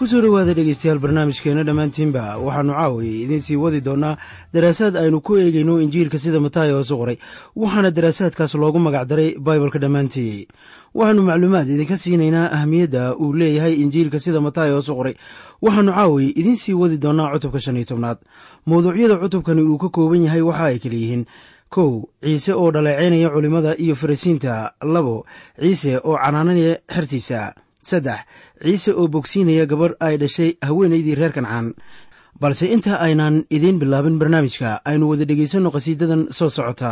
ku soo dhowaada dhegeystayaal barnaamijkeenna dhammaantiinba. Waxaannu caawayay idiin sii wadi doonnaa daraasaad aynu ku eegayno injiilka sida mataayo hoosu qoray waxaana daraasaadkaas loogu magacdaray baibalka dhammaantii. Waxaannu macluumaad idinka siinaynaa ahmiyadda uu leeyahay injiilka sida mataayo hoosu qoray. Waxaannu caawayay idiin sii wadi doonnaa cutubka shan iyo tobnaad. Mawduucyada cutubkani uu ka kooban yahay waxa ay kala yihiin. Kow ciise oo dhaleecaynaya culimmada iyo farisiinta. Labo ciise oo canaananaya xertiisa saddex ciise oo bogsiinaya gabarh ay dhashay haweenaydii reer kancaan. Balse inta aynaan idiin bilaabin barnaamijka aynu wada dhegaysanno qhasiidadan soo socota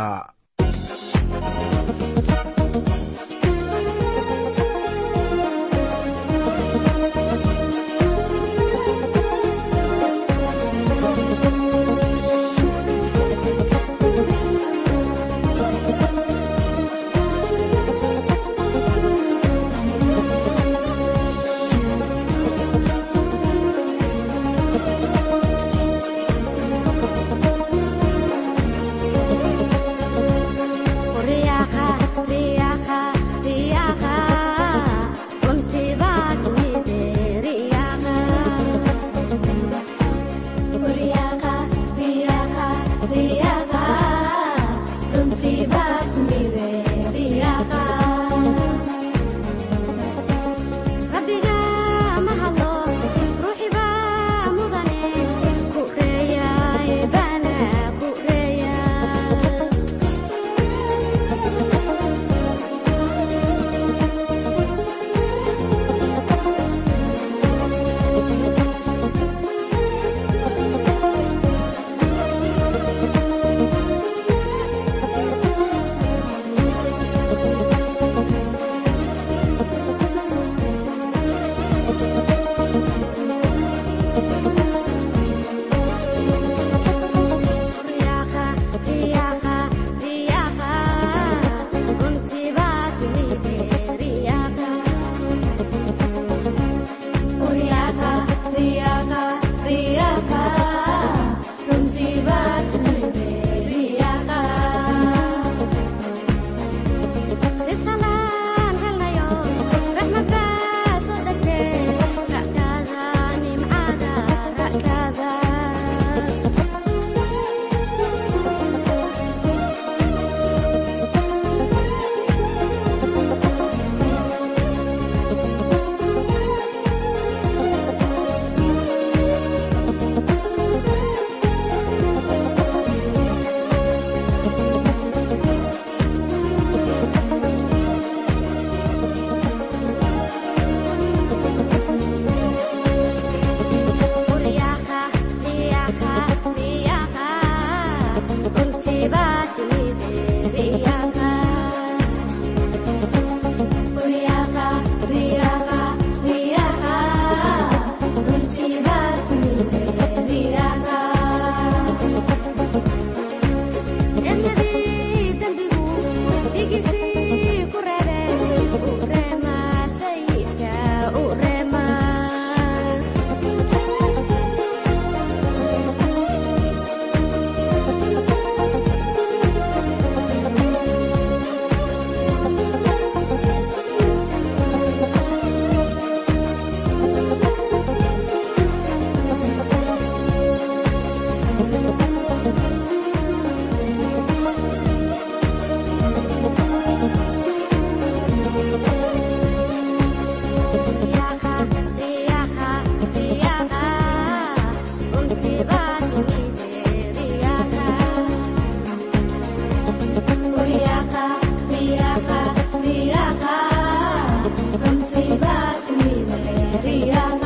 رمسي باسمي وخيري يا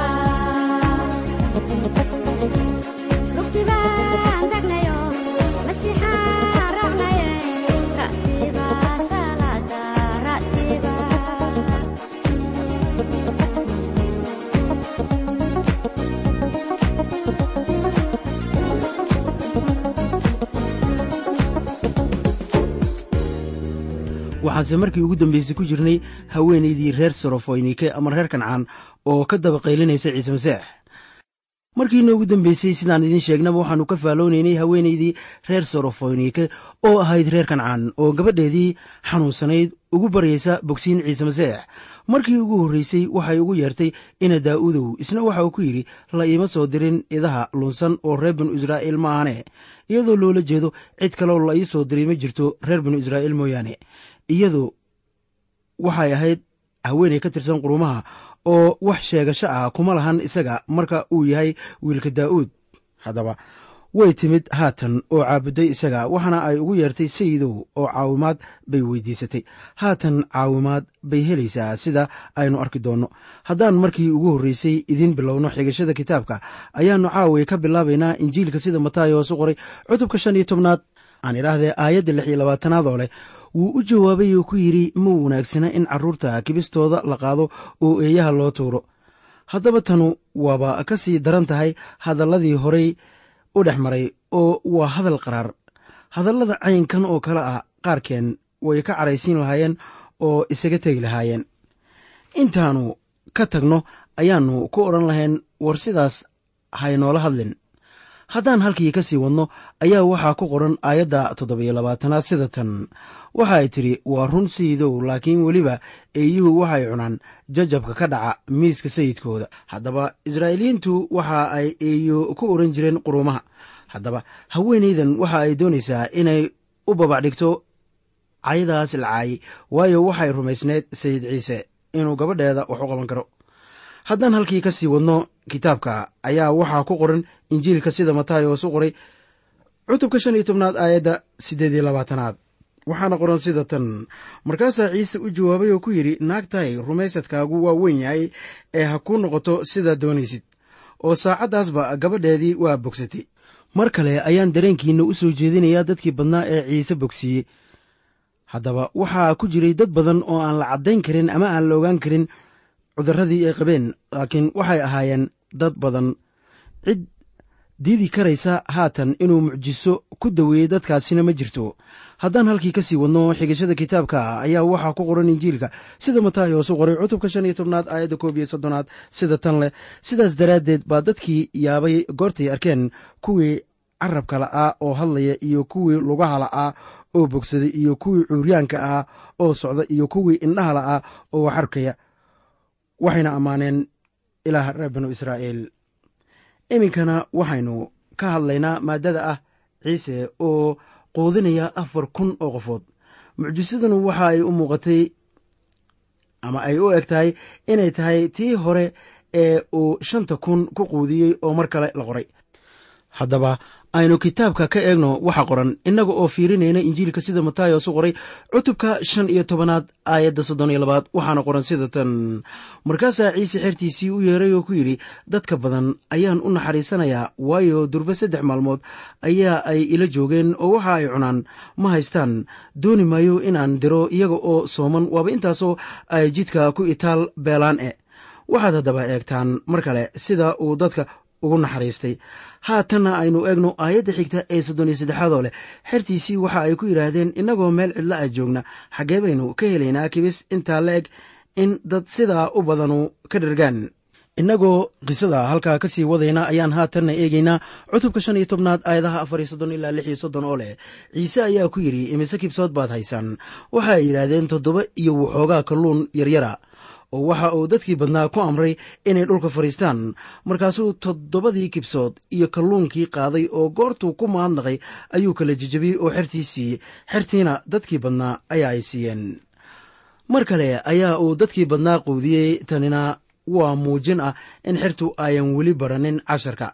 waxaanse markii ugu dambaysay ku jirnay haweenaydii reer sorofoynike ama reer kancaan oo ka daba qaylinaysa ciise maseex. Markiina ugu dambeysay sidaan idiin sheegnaba waxaannu ka faalloonaynay haweenaydii reer sorofoynike oo ahayd reer kancaan oo gabadheedii xanuunsanayd ugu baryaysa bogsiin ciise maseex. Markii ugu horreysay waxay ugu yeertay ina daa'uudow isna waxa uu ku yidhi la iima soo dirin idaha lunsan oo reer binu israa'iil ma ahane iyadoo loola jeedo cid kaloo la ii soo diray ma jirto reer binu israa'iil mooyaane. Iyadu waxay ahayd haweenay ka tirsan qurumaha oo wax sheegasho ah kuma lahan isaga marka uu yahay wiilka daa'uud haddaba way timid haatan oo caabuday isaga waxaana ay ugu yeertay sayidow oo caawimaad bay weydiisatay. Haatan caawimaad bay helaysaa sida aynu arki doonno haddaan markii ugu horreysay idiin bilowno xigashada kitaabka ayaannu caawiya ka bilaabaynaa injiilka sida mataayo hoosu qoray cutubka shan iyo tobnaad. Aan idhaahdee aayadda lix iyo labaatanaad oo leh wuu u jawaabay oo ku yidhi ma wanaagsana in carruurta kibistooda la qaado oo eeyaha loo tuuro. Haddaba tanu waaba ka sii daran tahay hadalladii horay u dhex maray oo waa hadal qaraar. Hadallada caynkan oo kale ah qaarkeen way ka caraysiin lahaayeen oo isaga tegi lahaayeen. Intaannu ka tagno ayaannu ku odhan lahayn war sidaas haynoola hadlin haddaan halkii ka sii wadno ayaa waxaa ku qoran aayadda toddobiyo labaatanaad sida tan. Waxa ay tidhi waa run sayidow laakiin weliba eeyuhu waxay cunaan. Jajabka ka dhaca miiska sayidkooda. Haddaba israa'iiliyiintu waxa ay eeyo ku oran jireen quruumaha haddaba haweenaydan waxa ay doonaysaa inay u babacdhigto cayadaas la caayey waayo waxay rumaysneed sayid ciise. Inuu gabadheeda wax u qaban karo haddaan halkii ka sii wadno kitaabka ayaa waxaa ku qoran injiilka sida mataayos u qoray cutubka shan iyo tobnaad aayadda siddeed iyo labaatanaad. Waxaana qoran sida tan markaasaa ciise u jawaabay oo ku yidhi naagtahay rumaysadkaagu waa weyn yahay ee ha kuu noqoto sidaa doonaysid oo saacaddaasba gabadheedii waa bogsatay. Mar kale ayaan dareenkiinna u soo jeedinayaa dadkii badnaa ee ciise bogsiiyey. Haddaba waxaa ku jiray dad badan oo aan la caddayn karin ama aan la ogaan karin cudurradii ay qabeen laakiin waxay ahaayeen dad badan. Cid diidi karaysa haatan inuu mucjiso ku daweeyey dadkaasina ma jirto. Haddaan halkii ka sii wadno xigashada kitaabka ayaa waxaa ku qoran injiilka. Sida mataayos u qoray cutubka shan iyo tobnaad aayadda koob iyo soddonaad sida tan leh. Sidaas daraaddeed baa dadkii yaabay goortay arkeen kuwii carabka la'aa oo hadlaya iyo kuwii lugaha la'aa oo bogsaday iyo kuwii cuuryaanka ahaa oo socda iyo kuwii indhaha la'aa oo wax arkaya waxayna ammaaneen ilaah reer banu israa'iil. Iminkana waxaynu ka hadlaynaa maaddada ah ciise oo quudinaya afar kun oo qofood. Mucjisadanu waxa ay u muuqatay ama ay u eg tahay inay tahay tii hore ee uu shanta kun ku quudiyey oo mar kale la qoray. Haddaba aynu kitaabka ka eegno waxa qoran innaga oo fiirinayna injiilka sida mataayos u qoray cutubka shan iyo tobanaad aayadda soddon iyo labaad waxaana qoran sida tan. Markaasaa ciise xertiisii u yeeray oo ku yidhi dadka badan ayaan u naxariisanayaa waayo durbe saddex maalmood ayaa ay ila joogeen oo waxa ay cunaan. Ma haystaan? Dooni maayo inaan diro iyaga oo sooman waaba intaasoo ay jidka ku itaal beelaan e waxaad haddaba eegtaan mar kale sida uu dadka ugu naxariistay. Haatanna aynu eegno aayadda xigta ee soddon iyo saddexaad oo leh. Xertiisii waxa ay ku yidhaahdeen innagoo meel cidla ah joogna xaggee baynu ka helaynaa kibis. Intaa la eg in dad sidaa u badanu ka dhargaan. Innagoo qisada halkaa ka sii wadayna ayaan haatanna eegaynaa cutubka shan iyo tobnaad aayadaha afar iyo soddon ilaa lix iyo soddon oo leh. Ciise ayaa ku yidhi imise kibsood baad haysaan? Waxa ay yidhaahdeen toddoba iyo waxoogaa kalluun yaryara oo waxa uu dadkii badnaa ku amray inay dhulka fadhiistaan. Markaasuu toddobadii kibsood iyo kalluunkii qaaday oo goortuu ku mahadnaqay ayuu kala jejebiyey oo xertii siiyey xertiina dadkii badnaa ayaa ay siiyeen. Mar kale ayaa uu dadkii badnaa quudiyey tanina waa muujin ah in xertu ayan weli baranin casharka.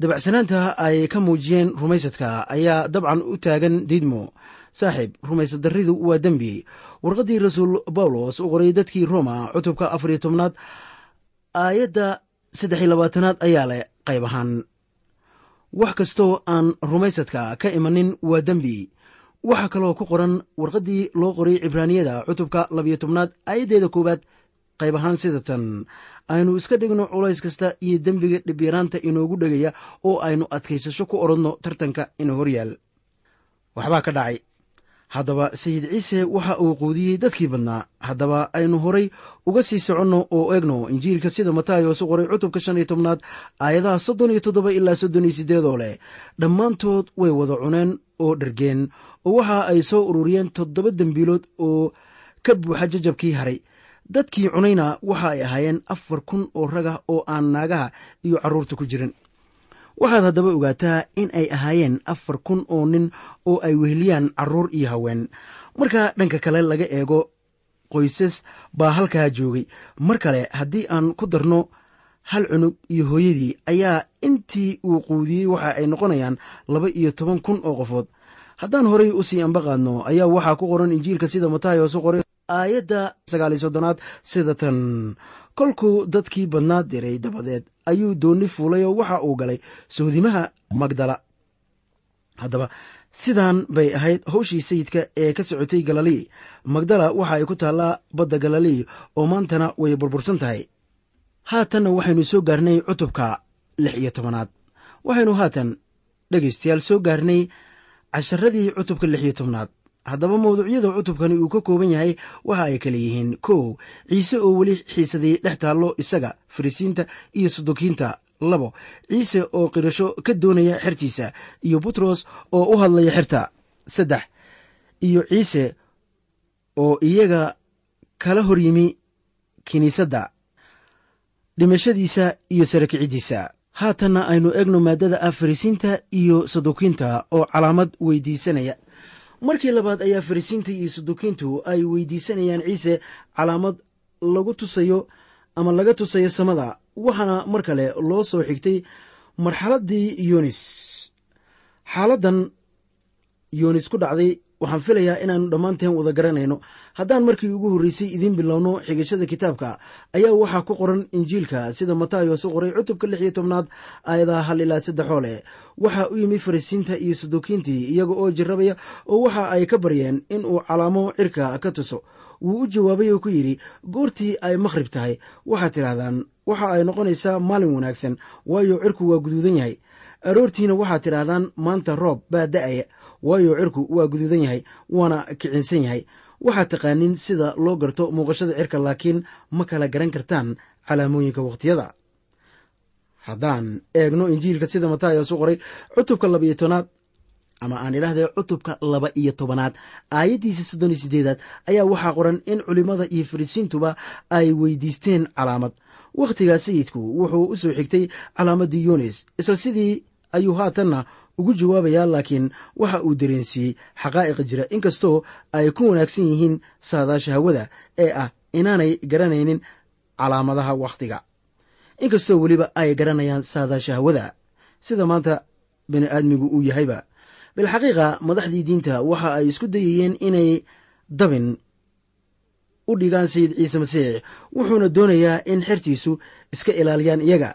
Dabacsanaanta ay ka muujiyeen rumaysadka ayaa dabcan u taagan diidmo saaxiib rumaysad darridu waa dembi. Warqaddii rasuul bawlos u qoray dadkii roma cutubka afar iyo tobnaad aayadda saddex iyo labaatanaad ayaa leh qayb ahaan. Wax kastoo aan rumaysadka ka imanin waa dembi. Waxaa kaloo ku qoran warqaddii loo qoray cibraaniyada cutubka labiyo tobnaad aayaddeeda koowaad qayb ahaan sida tan. Aynu iska dhigno culays kasta iyo dembiga dhibyaraanta inoogu dhegaya oo aynu adkaysasho ku odhanno tartanka ina horyaal waxbaa ka dhacay haddaba sayid ciise waxa uu quudiyey dadkii badnaa. Haddaba aynu horay uga sii soconno oo eegno injiilka sida mataayos u qoray cutubka shan iyo tobnaad aayadaha soddon iyo toddoba ilaa soddon iyo siddeed oo leh. Dhammaantood way wada cuneen oo dhergeen oo waxa ay soo ururiyeen toddoba dembiilood oo ka buuxa jajabkii haray. Dadkii cunayna waxa ay ahaayeen afar kun oo ragah oo aan naagaha iyo carruurta ku jirin waxaad haddaba ogaataa in ay ahaayeen afar kun oo nin oo ay weheliyaan carruur iyo haween. Marka dhanka kale laga eego qoysas baa halkaa joogay. Mar kale haddii aan ku darno hal cunug iyo hooyadii ayaa intii uu quudiyey waxa ay noqonayaan laba iyo toban kun oo qofood. Haddaan horay u sii ambaqaadno ayaa waxaa ku qoran injiilka sida matayos u qoray aayadda sagaaliyo soddonaad sida tan. Kolkuu dadkii badnaa diray dabadeed ayuu doonni fuulay oo waxa uu galay sohdimaha magdala. Haddaba sidaan bay ahayd howshii sayidka ee ka socotay galilii magdala waxa ay ku taallaa badda galilii oo maantana way burbursan tahay. Haatanna waxaynu soo gaarnay cutubka lix iyo tobanaad. Waxaynu haatan dhegaystayaal soo gaarnay casharadii cutubka lix iyo tobnaad haddaba mawduucyada cutubkani uu ka kooban yahay waxa ay kale yihiin kow ciise oo weli xiisadii dhex taallo isaga farisiinta iyo sudukiinta labo ciise oo qirasho ka doonaya xertiisa iyo butros oo u hadlaya xerta saddex iyo ciise oo iyaga kala hor yimi kiniisadda dhimashadiisa iyo sarakiciddiisa haatanna aynu egno maaddada ah farisiinta iyo sadukiinta oo calaamad weydiisanaya markii labaad ayaa farisiinta iyo sadukiintu ay weydiisanayaan ciise calaamad lagu tusayo ama laga tusayo samada waxaana mar kale loo soo xigtay marxaladdii yunis. Xaaladdan yunis ku dhacday waxaan filayaa inaannu dhammaanteen wada garanayno. Haddaan markii ugu horreysay idiin bilowno xigashada kitaabka ayaa waxaa ku qoran injiilka sida matayos u qoray cutubka lix iyo tobnaad aayadaha hal ilaa saddexoo leh. Waxaa u yimi farisiinta iyo sadukiintii iyaga oo jirrabaya oo waxa ay ka baryeen in uu calaamo cirka ka tuso. Wuu u jawaabay oo ku yidhi goortii ay makhrib tahay. Waxaad tidhaahdaan waxa ay noqonaysaa maalin wanaagsan waayo cirku waa guduudan yahay. Aroortiina waxaad tidhaahdaan maanta roob baa da'aya waayo cirku waa guduudan yahay waana kicinsan yahay. Waxaad taqaanin sida loo garto muuqashada cirka laakiin ma kala garan kartaan calaamooyinka wakhtiyada haddaan eegno injiilka sida matayos u qoray cutubka labaiyo tobnaad ama aan idhaahda cutubka laba iyo tobanaad aayaddiisa soddon iyo siddeedaad ayaa waxaa qoran in culimmada iyo farisiintuba ay weydiisteen calaamad. Wakhtigaa sayidku wuxuu u soo xigtay calaamaddii yunis isla sidii ayuu haatanna ugu jawaabayaa laakiin waxa uu dareensiiyey xaqaa'iqa jira. Inkastoo ay ku wanaagsan yihiin saadaasha hawada ee ah inaanay garanaynin calaamadaha wakhtiga. Inkastoo weliba ay garanayaan saadaasha hawada sida maanta bini aadmigu uu yahayba. Bilxaqiiqa madaxdii diinta waxa ay isku dayayeen inay dabin u dhigaan sayid ciise masiix wuxuuna doonayaa in xertiisu iska ilaaliyaan iyaga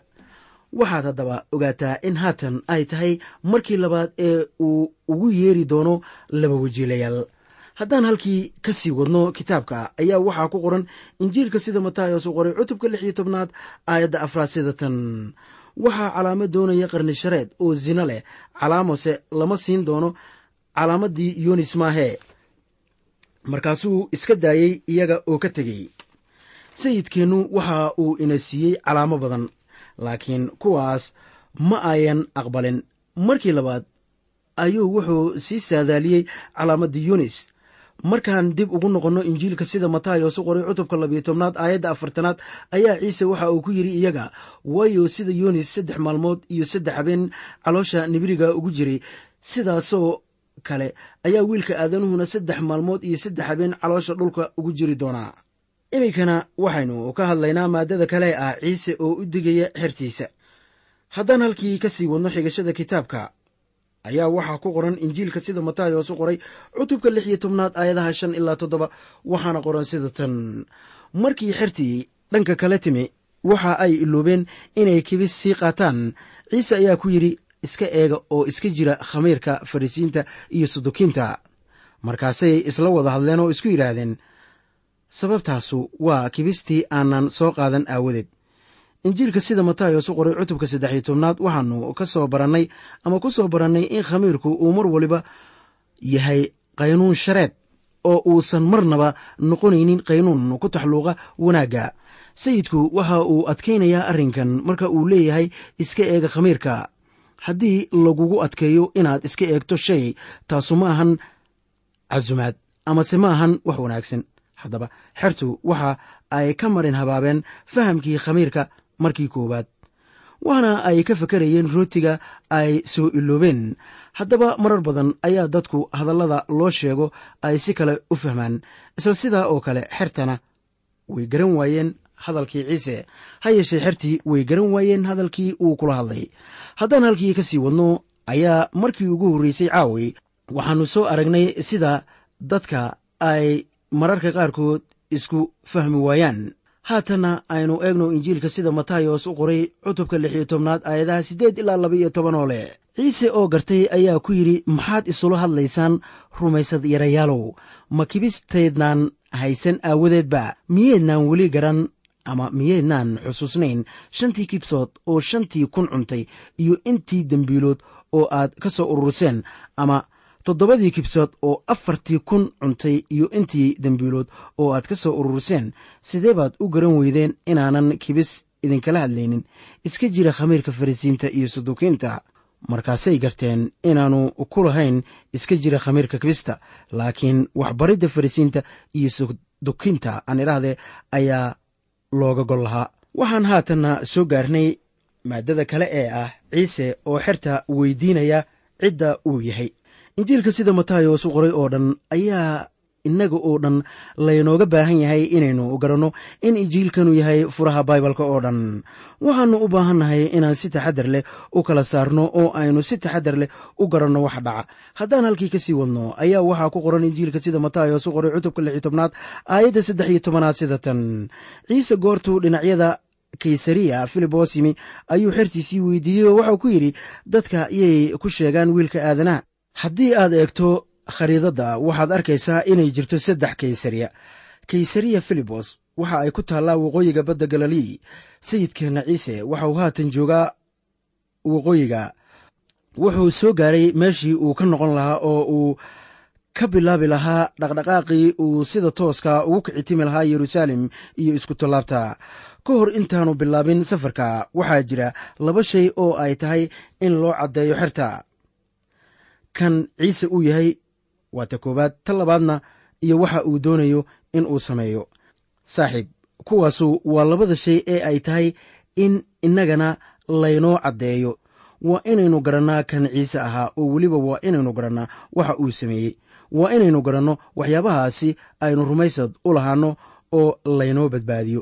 waxaad haddaba ogaataa in haatan ay tahay markii labaad ee uu ugu yeeri doono laba wajiilayaal. Haddaan halkii ka sii wadno kitaabka ayaa waxaa ku qoran injiilka sida matayos u qoray cutubka lix iyo tobnaad aayadda afraad sida waxaa calaamad doonaya qarni shareed oo zina leh calaamose lama siin doono calaamaddii yunis maahee markaasuu iska daayey iyaga oo ka tegey. Sayidkeennu waxa uu ina siiyey calaamo badan laakiin kuwaas ma ayan aqbalin. Markii labaad ayuu wuxuu sii saadaaliyey calaamaddii yunis. Markaan dib ugu noqonno injiilka sida matayos u qoray cutubka labiyo tobnaad aayadda afartanaad ayaa ciise waxa uu ku yidhi iyaga waayo sida yunis saddex maalmood iyo saddex habeen caloosha nibiriga ugu jiray sidaasoo kale ayaa wiilka aadanuhuna saddex maalmood iyo saddex habeen caloosha dhulka ugu jiri doonaa iminkana waxaynu ka hadlaynaa maaddada kale ah ciise oo u digaya xertiisa. Haddaan halkii ka sii wadno xigashada kitaabka ayaa waxaa ku qoran injiilka sida matayos u qoray cutubka lix iyo tobnaad aayadaha shan ilaa toddoba waxaana qoran sida tan. Markii xertii dhanka kale timi waxa ay iloobeen inay kibis sii qaataan ciise ayaa ku yidhi iska eega oo iska jira khamiirka farisiinta iyo sudukiinta. Markaasay isla wada hadleen oo isku yidhaahdeen sababtaasu waa kibistii aanan soo qaadan aawadeed. Injiilka sida matayos u qoray cutubka saddex iyo tobnaad waxaanu ka soo barannay ama ku soo barannay in khamiirku uu mar waliba yahay qaynuun shareeb oo uusan marnaba noqonaynin qaynuun ku taxluuqa wanaagga. Sayidku waxa uu adkaynayaa arrinkan marka uu leeyahay iska eega khamiirka. Haddii lagugu adkeeyo inaad iska eegto shay taasu ma ahan casumaad amase ma ahan wax wanaagsan haddaba. Xertu waxa ay ka marin habaabeen fahamkii khamiirka markii koowaad. Waana ay ka fakarayeen rootiga ay soo iloobeen. Haddaba marar badan ayaa dadku hadallada loo sheego ay si kale u fahmaan. Isla sidaa oo kale xertana way garan waayeen hadalkii ciise. Ha yeeshee xertii way garan waayeen hadalkii uu kula hadlay. Haddaan halkii ka sii wadno ayaa markii ugu horreysay caawi waxaannu soo aragnay sida dadka ay mararka qaarkood isku fahmi waayaan. Haatanna aynu eegno injiilka sida matayos u qoray cutubka lix iyo tobnaad aayadaha siddeed ilaa laba iyo toban oo leh. Ciise oo gartay ayaa ku yidhi maxaad isula hadlaysaan rumaysad yarayaalow ma kibistaydnaan haysan aawadeedba? Miyeednaan weli garan ama miyeednaan xusuusnayn? Shantii kibsood oo shantii kun cuntay iyo intii dembiilood oo aad ka soo ururseen ama toddobadii kibsood oo afartii kun cuntay iyo intii dembiilood oo aad ka soo ururseen sidee baad u garan weydeen inaanan kibis idinkala hadlaynin? Iska jira khamiirka farisiinta iyo saduukiinta. Markaasay garteen inaannu ku lahayn iska jira khamiirka kibista laakiin waxbaridda farisiinta iyo sadukinta aan idhaahdee ayaa looga gol lahaa. Waxaan haatanna soo gaarnay maaddada kale ee ah ciise oo xerta weydiinaya cidda uu yahay injiilka sida matayos u qoray oo dhan ayaa innaga oo dhan laynooga baahan yahay inaynu garanno in injiilkanu yahay furaha baibalka oo dhan. Waxaannu u baahannahay inaan si taxadar leh u kala saarno oo aynu si taxadar leh u garanno wax dhaca. Haddaan halkii ka sii wadno ayaa waxaa ku qoran injiilka sida matayos u qoray cutubka lix iyo tobnaad aayadda saddex iyo tobanaad sida tan. Ciise goortuu dhinacyada kaysariya filibos yimi ayuu xertiisii weydiiyey oo waxau ku yidhi dadka yay ku sheegaan wiilka aadanaha haddii aad eegto khariidadda waxaad arkaysaa inay jirto saddex kaysariya. Kaysariya filibos waxa ay ku taallaa waqooyiga badda galilii sayidkeenna ciise waxauu haatan joogaa waqooyiga. Wuxuu soo gaaray meeshii uu ka noqon lahaa oo uu ka bilaabi lahaa dhaqdhaqaaqii uu sida tooska ugu kicitimi lahaa yeruusaalem iyo isku tallaabta. Ka hor intaanu bilaabin safarka waxaa jira laba shay oo ay tahay in loo caddeeyo xerta kan ciise uu yahay waa ta koowaad ta labaadna iyo waxa uu doonayo in uu sameeyo. Saaxiib kuwaasu waa labada shay ee ay tahay in innagana laynoo caddeeyo. Waa inaynu garannaa kan ciise ahaa oo weliba waa inaynu garannaa waxa uu sameeyey. Waa inaynu garanno waxyaabahaasi aynu rumaysad u lahaanno oo laynoo badbaadiyo.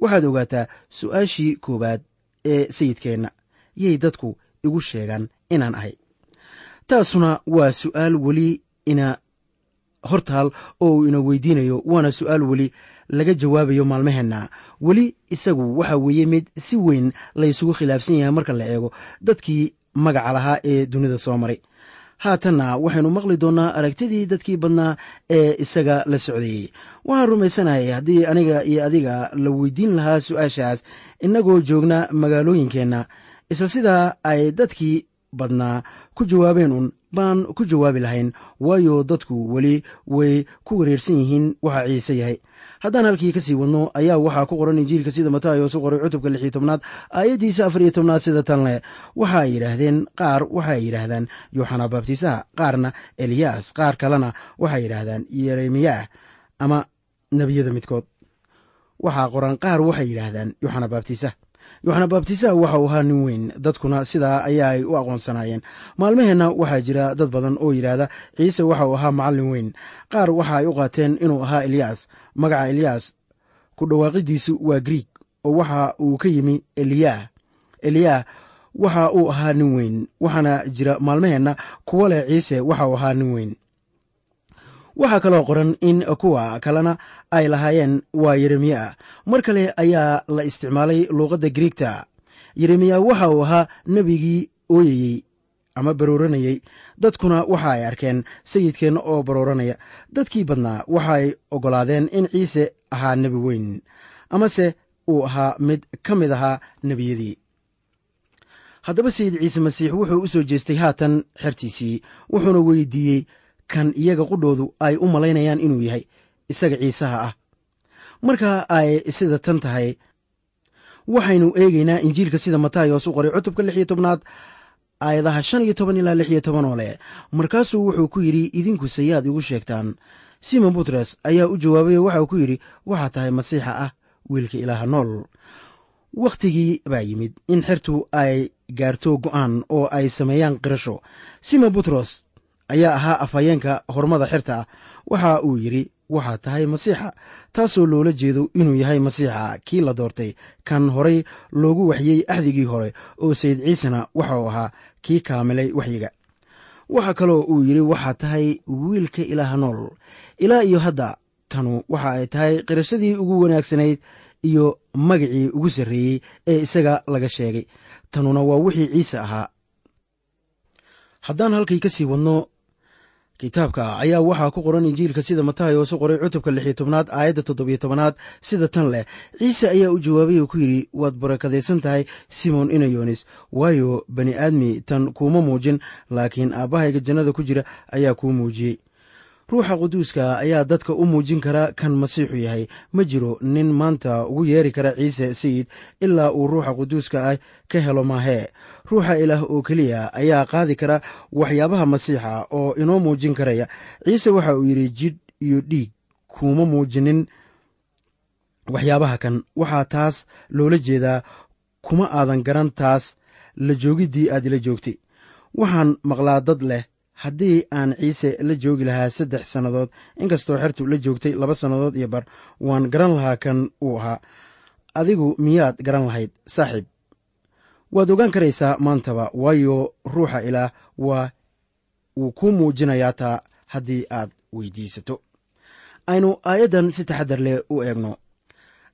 Waxaad ogaataa su'aashii koowaad ee sayidkeenna. Yay dadku igu sheegaan inaan ahay taasuna waa su'aal weli ina hortaal oo uu ina weydiinayo waana su'aal weli laga jawaabayo maalmaheenna. Weli isagu waxa weeye mid si weyn laysugu khilaafsan yahay marka la eego dadkii magaca lahaa ee dunida soo maray. Haatanna waxaynu maqli doonnaa aragtidii dadkii badnaa ee isaga la socdeeyey waxaan rumaysanahay haddii aniga iyo adiga la weydiin lahaa su'aashaas innagoo joogna magaalooyinkeenna isla sidaa ay dadkii badnaa ku jawaabeen un baan ku jawaabi lahayn. Waayo dadku weli way ku wareersan yihiin waxa ciise yahay. Haddaan halkii ka sii wadno ayaa waxaa ku qoran injiilka sida matayos u qoray cutubka lix iyo tobnaad aayaddiisa afar iyo tobnaad sida tan leh. Waxa ay yidhaahdeen qaar waxaay yidhaahdaan yooxana baabtiisaha qaarna eliyaas qaar kalena waxay yidhaahdaan yeremiyah ama nebiyada midkood. Waxaa qoran qaar waxay yidhaahdaan yooxana baabtiisaha yooxana baabtiisaha waxa uu ahaa nin weyn. Dadkuna sidaa ayaa ay u aqoonsanaayeen. Maalmaheenna waxaa jira dad badan oo yidhaahda ciise waxa uu ahaa macallin weyn. Qaar waxa ay u qaateen inuu ahaa eliyaas. Magaca eliyaas ku dhawaaqidiisu waa griig oo waxa uu ka yimi eliyah eliyah waxa uu ahaa nin weyn waxaana jira maalmaheenna kuwo leh ciise waxa uu ahaa nin weyn waxaa kaloo qoran in kuwa kalena ay lahaayeen waa yeremiya mar kale ayaa la isticmaalay luuqadda griigta yeremiya waxa uu ahaa nebigii ooyayey ama barooranayey. Dadkuna waxa ay arkeen sayidkeenna oo barooranaya. Dadkii badnaa waxaay oggolaadeen in ciise ahaa nebi weyn amase uu ahaa mid ka mid ahaa nebiyadii. Haddaba sayid ciise masiix wuxuu u soo jeestay haatan xertiisii wuxuuna weydiiyey kan iyaga qudhoodu ay u malaynayaan inuu yahay isaga ciisaha ah. Marka ay sida tan tahay waxaynu eegaynaa injiilka sida matayos u qoray cutubka lix iyo tobnaad aayadaha shan iyo toban ilaa lix iyo toban oo leh. Markaasuu wuxuu ku yidhi idinkuse yaad igu sheegtaan. Simon butres ayaa u jawaabay oo waxauu ku yidhi waxaa tahay masiixa ah wiilka ilaaha nool. Wakhtigii baa yimid in xertu ay gaarto go'aan oo ay sameeyaan qirasho. Simon butros ayaa ahaa afhayeenka hormada xerta ah. Waxa uu yidhi waxaa tahay masiixa taasoo loola jeedo inuu yahay masiixa kii la doortay. Kan horay loogu waxyey axdigii hore oo sayid ciisena waxa uu ahaa kii kaamilay waxyiga. Waxaa kaloo uu yidhi waxaa tahay wiilka ilaaha nool. Ilaa iyo hadda tanu waxa ay tahay qirashadii ugu wanaagsanayd iyo magacii ugu sarreeyey ee isaga laga sheegay. Tanuna waa wixii ciise ahaa. Haddaan halkay ka sii wadno kitaabka ayaa waxaa ku qoran injiilka sida matayos u qoray cutubka lix iyo tobnaad aayadda toddobiyo tobanaad sida tan leh. Ciise ayaa u jawaabay oo ku yidhi waad barakadaysan tahay simon inayonis waayo bani aadmi tan kuuma muujin laakiin aabbahayga jannada ku jira ayaa kuu muujiyey ruuxa quduuska ayaa dadka u muujin kara kan masiixu yahay. Ma jiro nin maanta ugu yeeri kara ciise sayid ilaa uu ruuxa quduuska ah ka helo maahee ruuxa ilaah oo keliya ayaa qaadi kara waxyaabaha masiixa oo inoo muujin karaya. Ciise waxa uu yidhi jidh iyo dhiig kuuma muujinin waxyaabaha kan. Waxaa taas loola jeedaa kuma aadan garan taas. La joogiddii aad ila joogtay. Waxaan maqlaa dad leh haddii aan ciise la joogi lahaa saddex sannadood inkastoo xertu la joogtay laba sannadood iyo bar waan garan lahaa kan uu ahaa. Adigu miyaad garan lahayd saaxiib. Waad ogaan karaysaa maantaba waayo ruuxa ilaah waa wuu kuu muujinayaa taa haddii aad weydiisato. Aynu aayaddan si taxaddar leh u eegno.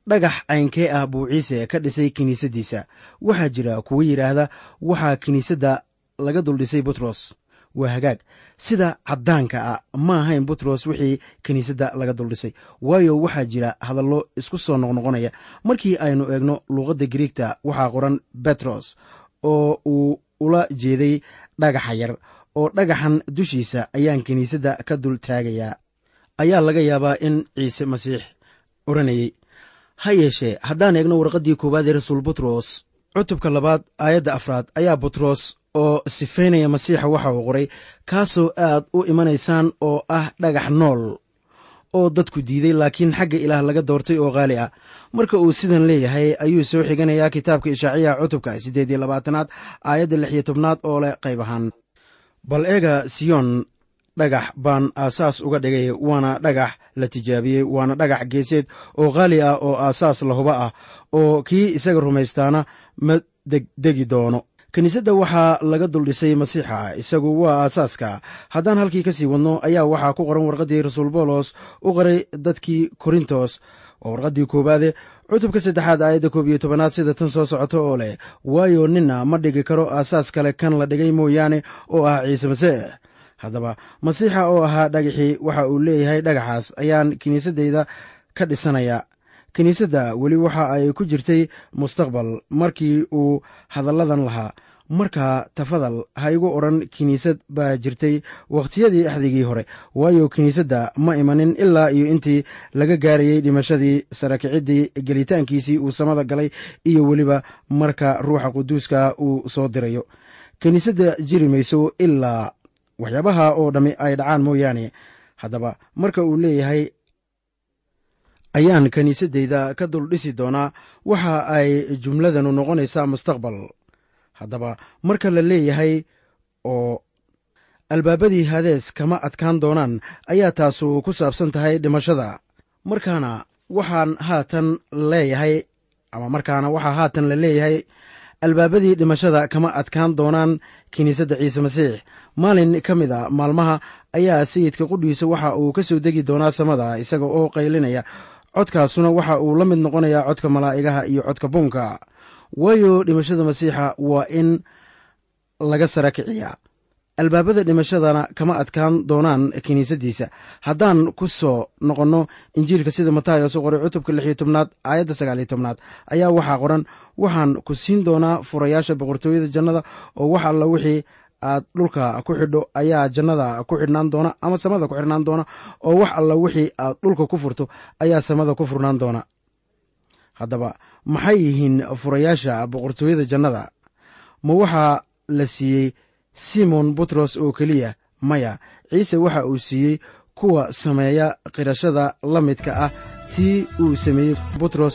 Dhagax caynkee ah buu ciise ka dhisay kiniisaddiisa. Waxaa jira kuwo yidhaahda waxaa kiniisadda laga duldhisay butros waa hagaag. Sida caddaanka ah ma ahayn butros wixii kiniisadda laga duldhisay. Waayo waxaa jira hadallo isku soo noqnoqonaya markii aynu eegno luuqadda griigta waxaa qoran betros oo uu ula jeeday dhagaxa yar oo dhagaxan dushiisa ayaan kiniisadda ka dul taagayaa ayaa laga yaabaa in ciise masiix odhanayey ha yeeshee haddaan eegno warqaddii koowaad ee rasuul butros. Cutubka labaad aayadda afraad ayaa butros oo sifaynaya masiixa waxa uu qoray kaasoo aad u imanaysaan oo ah dhagax nool oo dadku diiday laakiin xagga ilaah laga doortay oo qaali ah. Marka uu sidan leeyahay ayuu soo xiganayaa kitaabka ishaaciya cutubka siddeed iyo labaatanaad aayadda lix iyo tobnaad oo leh qayb ahaan. Bal eega siyoon dhagax baan aasaas uga dhigay waana dhagax la tijaabiyey waana dhagax geeseed oo qaali ah oo aasaas lahuba ah oo kii isaga rumaystaana ma degdegi doono kiniisadda waxaa laga duldhisay masiixa isagu waa aasaaska. Haddaan halkii ka sii wadno ayaa waxaa ku qoran warqaddii rasuul boolos u qoray dadkii korintos. Oo warqaddii koowaade cutubka saddexaad aayadda koob iyo tobanaad sida tan soo socota oo leh waayo ninna ma dhigi karo aasaas kale kan la dhigay mooyaane oo ah ciise masiix. Haddaba masiixa oo ahaa dhagaxii waxa uu leeyahay dhagaxaas ayaan kiniisaddayda ka dhisanaya kiniisadda weli waxa ay ku jirtay mustaqbal markii uu hadalladan lahaa. Markaa tafadal ha igu odhan kiniisad baa jirtay wakhtiyadii axdigii hore waayo kiniisadda ma imanin ilaa iyo intii laga gaarayey dhimashadii sarakiciddii gelitaankiisii uu samada galay iyo weliba marka ruuxa quduuska uu soo dirayo. Kiniisadda jiri mayso ilaa waxyaabaha oo dhammi ay dhacaan mooyaane. Haddaba marka uu leeyahay ayaan kiniisaddayda ka dul dhisi doonaa waxa ay jumladanu noqonaysaa mustaqbal. Haddaba marka la leeyahay oo albaabadii hadees kama adkaan doonaan ayaa taasu ku saabsan tahay dhimashada. Markaana waxaan haatan leeyahay ama markaana waxaa haatan la leeyahay albaabadii dhimashada kama adkaan doonaan kiniisadda ciise masiix. Maalin ka mid a maalmaha ayaa sayidka qudhiisa waxa uu ka soo degi doonaa samada isaga oo qaylinaya codkaasuna waxa uu la mid noqonayaa codka malaa'igaha iyo codka buunka. Waayo dhimashada masiixa waa in laga sara kiciyaa albaabada dhimashadana kama adkaan doonaan kiniisaddiisa. Haddaan ku soo noqonno injiilka sida matayos u qoray cutubka lix iyo tobnaad aayadda sagaal iyo tobnaad ayaa waxaa qoran. Waxaan ku siin doonaa furayaasha boqortooyada jannada oo wax alla wixii aad dhulka ku xidho ayaa jannada ku xidhnaan doona ama samada ku xidhnaan doona oo wax alla wixii aad dhulka ku furto ayaa samada ku furnaan doona. Haddaba maxay yihiin furayaasha boqortooyada jannada? Ma waxaa la siiyey simon butros oo keliya maya. Ciise waxa uu siiyey kuwa sameeya qirashada la midka ah. Tii uu sameeyey butros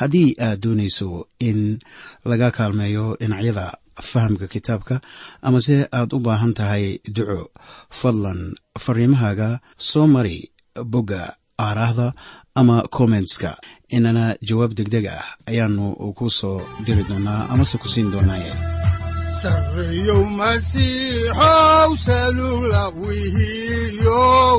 haddii aad doonayso in laga kaalmeeyo dhinacyada fahamka kitaabka amase aad u baahan tahay duco fadlan fariimahaaga soo mari bogga aaraahda ama kommentska inana jawaab degdeg ah ayaanu ku soo diri doonaa amase ku siin doonaaye sareyow masiixow wihiyow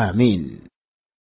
aamiin